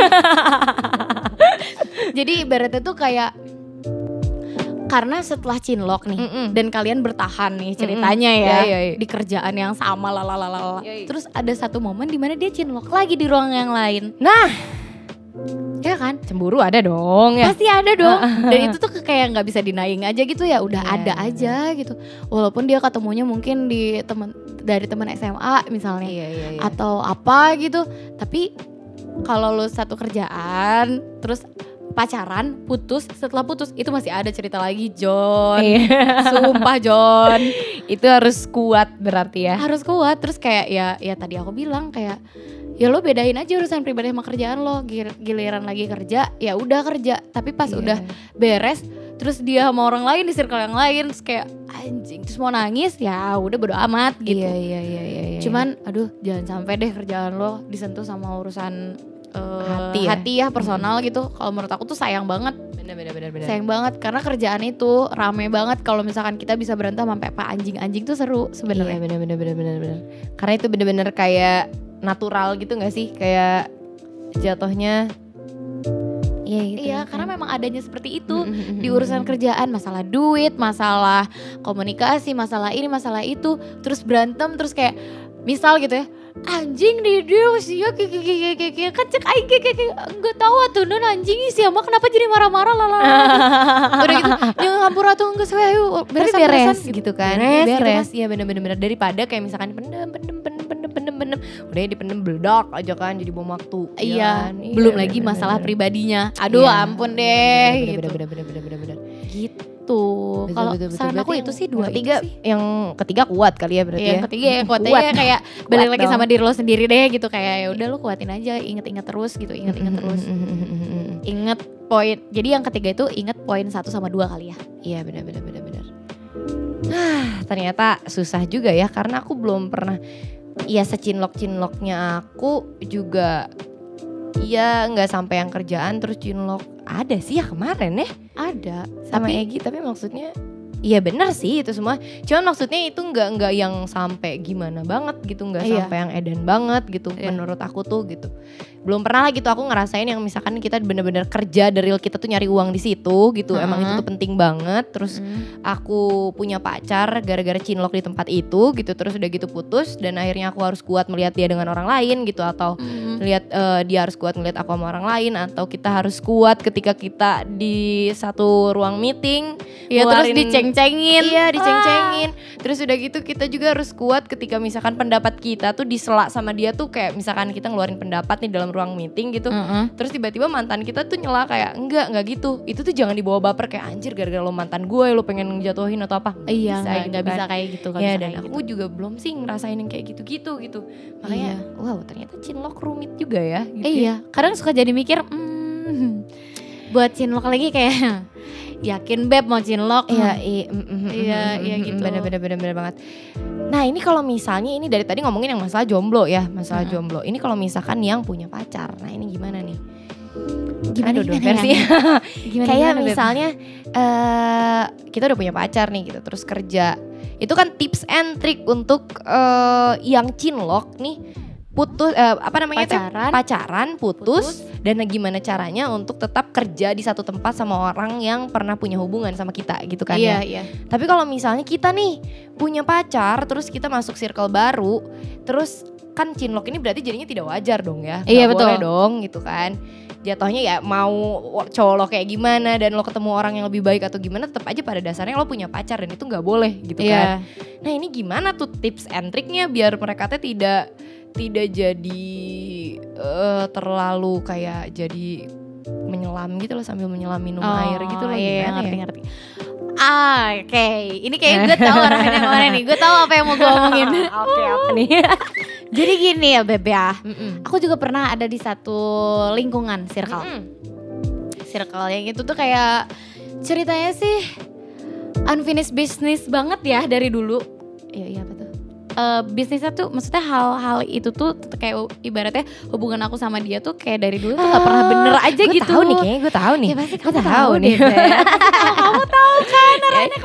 Jadi ibaratnya tuh kayak karena setelah cinlok nih Mm-mm. dan kalian bertahan nih ceritanya Mm-mm. ya Iya, iya, iya. di kerjaan yang sama lalalala. Iya, iya. Terus ada satu momen di mana dia cinlok lagi di ruang yang lain. Nah, Ya kan? cemburu ada dong ya. Pasti ada dong. Dan itu tuh kayak nggak bisa denying aja gitu ya, udah Iya, ada aja gitu. Walaupun dia ketemunya mungkin di teman dari teman SMA misalnya Iya iya iya. atau apa gitu. Tapi kalau lu satu kerjaan terus pacaran, putus, setelah putus itu masih ada cerita lagi, John. Iya. Sumpah, John. itu harus kuat berarti ya. Harus kuat terus kayak ya ya tadi aku bilang kayak ya lo bedain aja urusan pribadi sama kerjaan lo Gil- giliran lagi kerja ya udah kerja tapi pas Iya. udah beres terus dia sama orang lain di circle yang lain terus kayak anjing terus mau nangis ya udah bodo amat gitu Iya iya iya iya. iya. cuman aduh jangan sampai deh kerjaan lo disentuh sama urusan eh, Hati ya? personal gitu kalau menurut aku tuh sayang banget bener bener bener bener. sayang banget karena kerjaan itu rame banget kalau misalkan kita bisa berantem sampai apa anjing-anjing tuh seru Iya sebenarnya bener bener bener bener bener. Karena itu bener-bener kayak natural gitu gak sih? Kayak jatuhnya. Iya gitu. iya kan. karena memang adanya seperti itu Mm-mm. di urusan kerjaan masalah duit masalah komunikasi masalah ini masalah itu terus berantem terus kayak misal gitu ya anjing di dia ya kayak kayak kayak kayak kan cek aing kayak kayak nggak tahu tuh non anjing sih mah kenapa jadi marah-marah lala udah gitu yang hampur atau enggak saya ayo Tapi beres beres gitu kan. Beres gitu Beres. Iya bener-bener bener. daripada kayak misalkan pendem pendem pendem pendem pendem pendem. Udah dipendem beledak aja kan jadi bom waktu. ya Iya, kan? Iya, belum bener, lagi bener, masalah bener. pribadinya. Aduh, Iya. ampun deh Bener, gitu. Bener bener bener bener bener. Gitu. Betul, Kalau betul, betul. saran aku itu yang- sih dua yang ketiga, itu sih. yang ketiga kuat kali ya berarti Iya, yang ya. ketiga yang kuat Kuat aja kayak balik lagi sama diri lo sendiri deh gitu kayak ya udah lo kuatin aja inget-inget terus gitu inget-inget terus inget poin jadi yang ketiga itu inget poin satu sama dua kali ya Iya benar benar benar benar. Ah, ternyata susah juga ya karena aku belum pernah ya secinlok cinloknya aku juga Iya nggak sampai yang kerjaan terus cinlok ada sih ya kemarin ya? Ada sama tapi Egi tapi maksudnya Iya benar sih itu semua. Cuman maksudnya itu nggak nggak yang sampai gimana banget gitu, nggak Iya. sampai yang edan banget gitu. Iya. Menurut aku tuh gitu. Belum pernah lah gitu aku ngerasain yang misalkan kita bener-bener kerja dari kita tuh nyari uang di situ gitu. Emang itu tuh penting banget. Terus Hmm. aku punya pacar gara-gara cinlok di tempat itu gitu. Terus udah gitu putus dan akhirnya aku harus kuat melihat dia dengan orang lain gitu atau Hmm. lihat eh, dia harus kuat ngeliat aku sama orang lain atau kita harus kuat ketika kita di satu ruang meeting Iya terus ngeluarin- diceng-cengin. Iya diceng-cengin. Terus udah gitu kita juga harus kuat ketika misalkan pendapat kita tuh disela sama dia tuh Kayak misalkan kita ngeluarin pendapat nih dalam ruang meeting gitu. Mm-mm. Terus tiba-tiba mantan kita tuh nyela kayak Enggak, enggak gitu. Itu tuh jangan dibawa baper kayak anjir gara-gara lo mantan gue Lo pengen ngejatuhin atau apa. Iya bisa nggak gitu nggak kan. bisa kayak gitu nggak Ya bisa dan aku juga belum sih ngerasain yang kayak gitu-gitu gitu. Makanya Iya. wow ternyata cinlok rumit juga ya gitu iya, kadang suka jadi mikir, hmm, buat cinlok lagi kayak yakin beb mau cinlok. Iya, iya, mm, mm, mm, Iya, iya gitu. Bener, bener, bener, bener banget. Nah ini kalau misalnya ini dari tadi ngomongin yang masalah jomblo ya, masalah Mm-mm. jomblo. Ini kalau misalkan yang punya pacar, nah ini gimana nih? Gimana, Aduh, gimana, versi. Gimana, Kayak gimana, misalnya eh kita udah punya pacar nih gitu, terus kerja. Itu kan tips and trick untuk eh, yang cinlok nih putus eh, apa namanya pacaran, pacaran putus, dan gimana caranya untuk tetap kerja di satu tempat sama orang yang pernah punya hubungan sama kita gitu kan ya. Iya, iya. Tapi kalau misalnya kita nih punya pacar, terus kita masuk circle baru, terus kan cinlok ini berarti jadinya tidak wajar dong ya? Iya, boleh betul. dong gitu kan? Jatuhnya ya mau cowok lo kayak gimana dan lo ketemu orang yang lebih baik atau gimana, tetap aja pada dasarnya lo punya pacar dan itu nggak boleh gitu kan? Iya. Nah ini gimana tuh tips and triknya biar mereka teh tidak tidak jadi eh, terlalu kayak jadi menyelam gitu loh sambil menyelam minum air gitu loh iya, gimana ngerti, ya? ngerti. Ah, oke. Ini kayak gue tahu arahnya ke mana nih. Gue tahu apa yang mau gue omongin. Oke apa nih? Jadi gini ya, Beb ya. Mm-mm. Aku juga pernah ada di satu lingkungan circle. Mm-mm. Circle yang itu tuh kayak ceritanya sih unfinished business banget ya dari dulu. Iya iya eh, bisnisnya tuh maksudnya hal-hal itu tuh kayak ibaratnya hubungan aku sama dia tuh kayak dari dulu tuh nggak pernah bener aja Gue gitu. tahu nih kayaknya gue tahu nih. Ya pasti Gue kamu tahu tahu nih. kamu tahu kan arahnya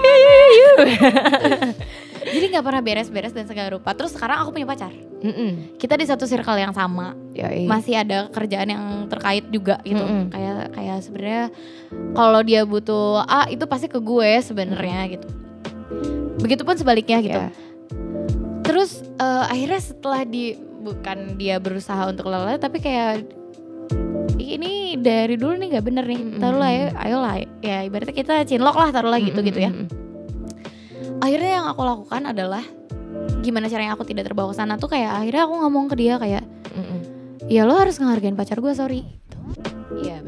Jadi nggak pernah beres-beres dan segala rupa. Terus sekarang aku punya pacar. Mm-mm. Kita di satu circle yang sama. Yoi. Masih ada kerjaan yang terkait juga gitu. Mm-mm. Kayak kayak sebenarnya kalau dia butuh A itu pasti ke gue sebenarnya gitu. Begitupun sebaliknya gitu. Ya. Terus eh, akhirnya setelah di bukan dia berusaha untuk lelah tapi kayak ini dari dulu nih nggak bener nih taruhlah ya ayolah. Ya ibaratnya kita cinlok lah taruhlah gitu gitu ya. akhirnya yang aku lakukan adalah gimana caranya aku tidak terbawa ke sana tuh kayak akhirnya aku ngomong ke dia kayak ya lo harus ngehargain pacar gue sorry. Iya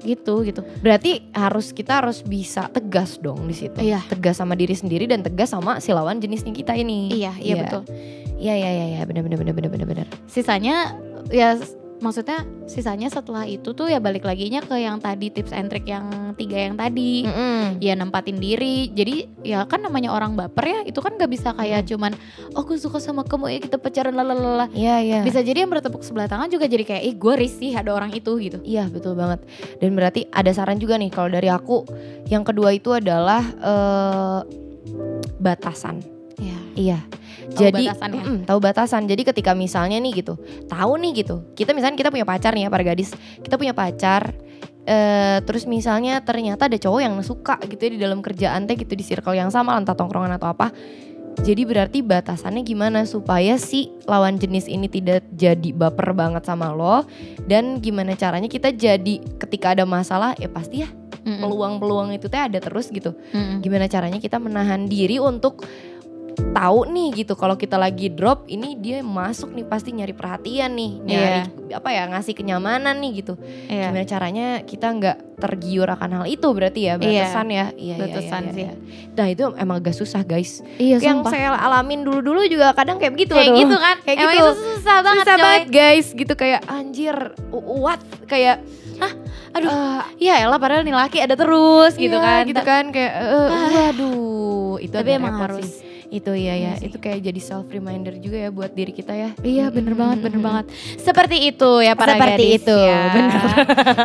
gitu gitu Berarti harus kita harus bisa tegas dong di situ. Iya. Tegas sama diri sendiri dan tegas sama si lawan jenisnya kita ini. iya iya betul Iya iya iya iya benar benar benar benar benar benar. sisanya ya maksudnya sisanya setelah itu tuh ya balik laginya ke yang tadi tips and trick yang tiga yang tadi Mm-mm. ya nempatin diri jadi ya kan namanya orang baper ya itu kan gak bisa kayak cuman oh aku suka sama kamu ya kita pacaran lalalala Iya iya. bisa jadi yang bertepuk sebelah tangan juga jadi kayak ih gue risih ada orang itu gitu Iya betul banget. Dan berarti ada saran juga nih kalau dari aku. Yang kedua itu adalah eh, batasan. ya Iya. Tahu Jadi batasan ya? mm-mm, tahu batasan. Jadi ketika misalnya nih gitu, tahu nih gitu. Kita misalnya kita punya pacar nih ya para gadis. Kita punya pacar. eh terus misalnya ternyata ada cowok yang suka gitu ya di dalam kerjaan teh gitu di circle yang sama entah tongkrongan atau apa. Jadi berarti batasannya gimana supaya si lawan jenis ini tidak jadi baper banget sama lo dan gimana caranya kita jadi ketika ada masalah ya pasti ya peluang-peluang itu teh ada terus gitu Mm-mm. gimana caranya kita menahan diri untuk tahu nih gitu kalau kita lagi drop ini dia masuk nih pasti nyari perhatian nih nyari apa ya ngasih kenyamanan nih gitu Iya. gimana caranya kita nggak tergiur akan hal itu berarti ya Iya. batasan ya iya iya, Batasan iya, sih. iya. nah itu emang agak susah guys iya yang sumpah. saya alamin dulu-dulu juga kadang kayak begitu kayak tuh. gitu kan kayak Emang gitu itu susah banget susah coy. banget guys gitu kayak anjir what kayak aduh eh, ya elah padahal nih laki ada terus gitu Iya, kan gitu kan kayak eh, waduh itu tapi emang harus sih. Itu ya Iya ya sih. itu kayak jadi self reminder juga ya buat diri kita ya Iya bener Mm-mm, banget bener banget Seperti itu ya para Seperti gadis itu, ya. bener.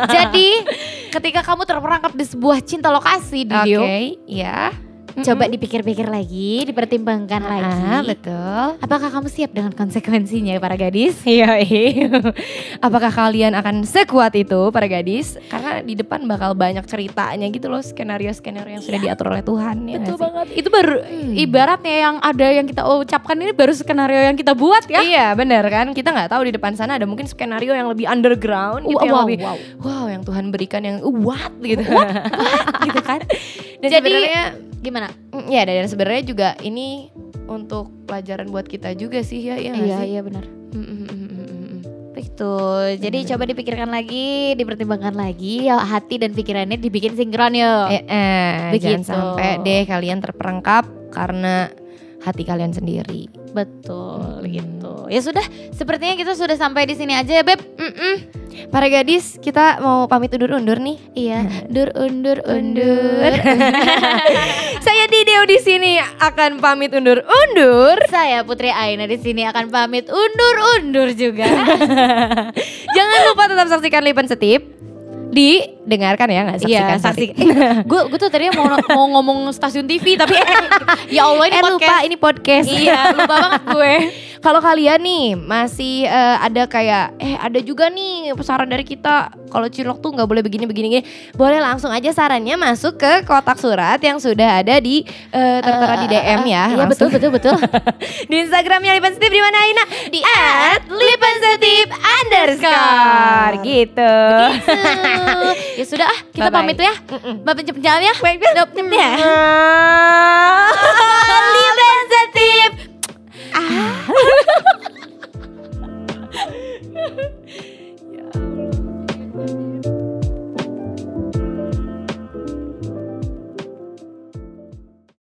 Jadi ketika kamu terperangkap di sebuah cinta lokasi di oke Dio ya Coba dipikir-pikir lagi, dipertimbangkan Ah, lagi. betul. Apakah kamu siap dengan konsekuensinya ya para gadis? Iya, apakah kalian akan sekuat itu para gadis? Karena di depan bakal banyak ceritanya gitu loh, skenario-skenario yang sudah diatur oleh Tuhan ya Betul banget. Itu baru Hmm. ibaratnya yang ada yang kita ucapkan ini baru skenario yang kita buat ya? Iya bener kan? Kita nggak tahu di depan sana ada mungkin skenario yang lebih underground gitu yang wow, lebih wow. wow. Yang Tuhan berikan yang what? gitu. Gitu kan? Dan Jadi- sebenarnya Gimana? mm, ya dan sebenarnya juga ini untuk pelajaran buat kita juga sih ya ya Iya sih? iya benar Mm, mm. Begitu. Jadi Bener. coba dipikirkan lagi, dipertimbangkan lagi, ya hati dan pikirannya dibikin sinkron yuk. Eh, eh, Begitu. jangan sampai deh kalian terperangkap karena hati kalian sendiri. Betul Mm-mm. gitu. Ya sudah, sepertinya kita sudah sampai di sini aja ya, Beb. Mm-mm. Para gadis, kita mau pamit undur-undur nih. Iya, dur undur undur. Saya Dideo di sini akan pamit undur-undur. Saya Putri Aina di sini akan pamit undur-undur juga. Jangan lupa tetap saksikan Lipen Setip. Didengarkan ya nggak saksikan. Iya, saksi. Gue gue tuh tadinya mau mau ngomong stasiun TV tapi eh, ya Allah ini eh podcast. lupa ini podcast. Iya, lupa banget gue. Kalau kalian nih masih eh, ada kayak eh ada juga nih saran dari kita kalau cilok tuh nggak boleh begini begini gini, boleh langsung aja sarannya masuk ke kotak surat yang sudah ada di eh, tertera di DM ya. Iya betul langsung. betul betul. di Instagramnya Lipen Setip di mana Aina? Di @lipensetip underscore gitu. Ya sudah ah, kita Bye-bye. pamit ya. Bapak cepet jalan ya. Baik ya. ya. Lima sensitif. Ah.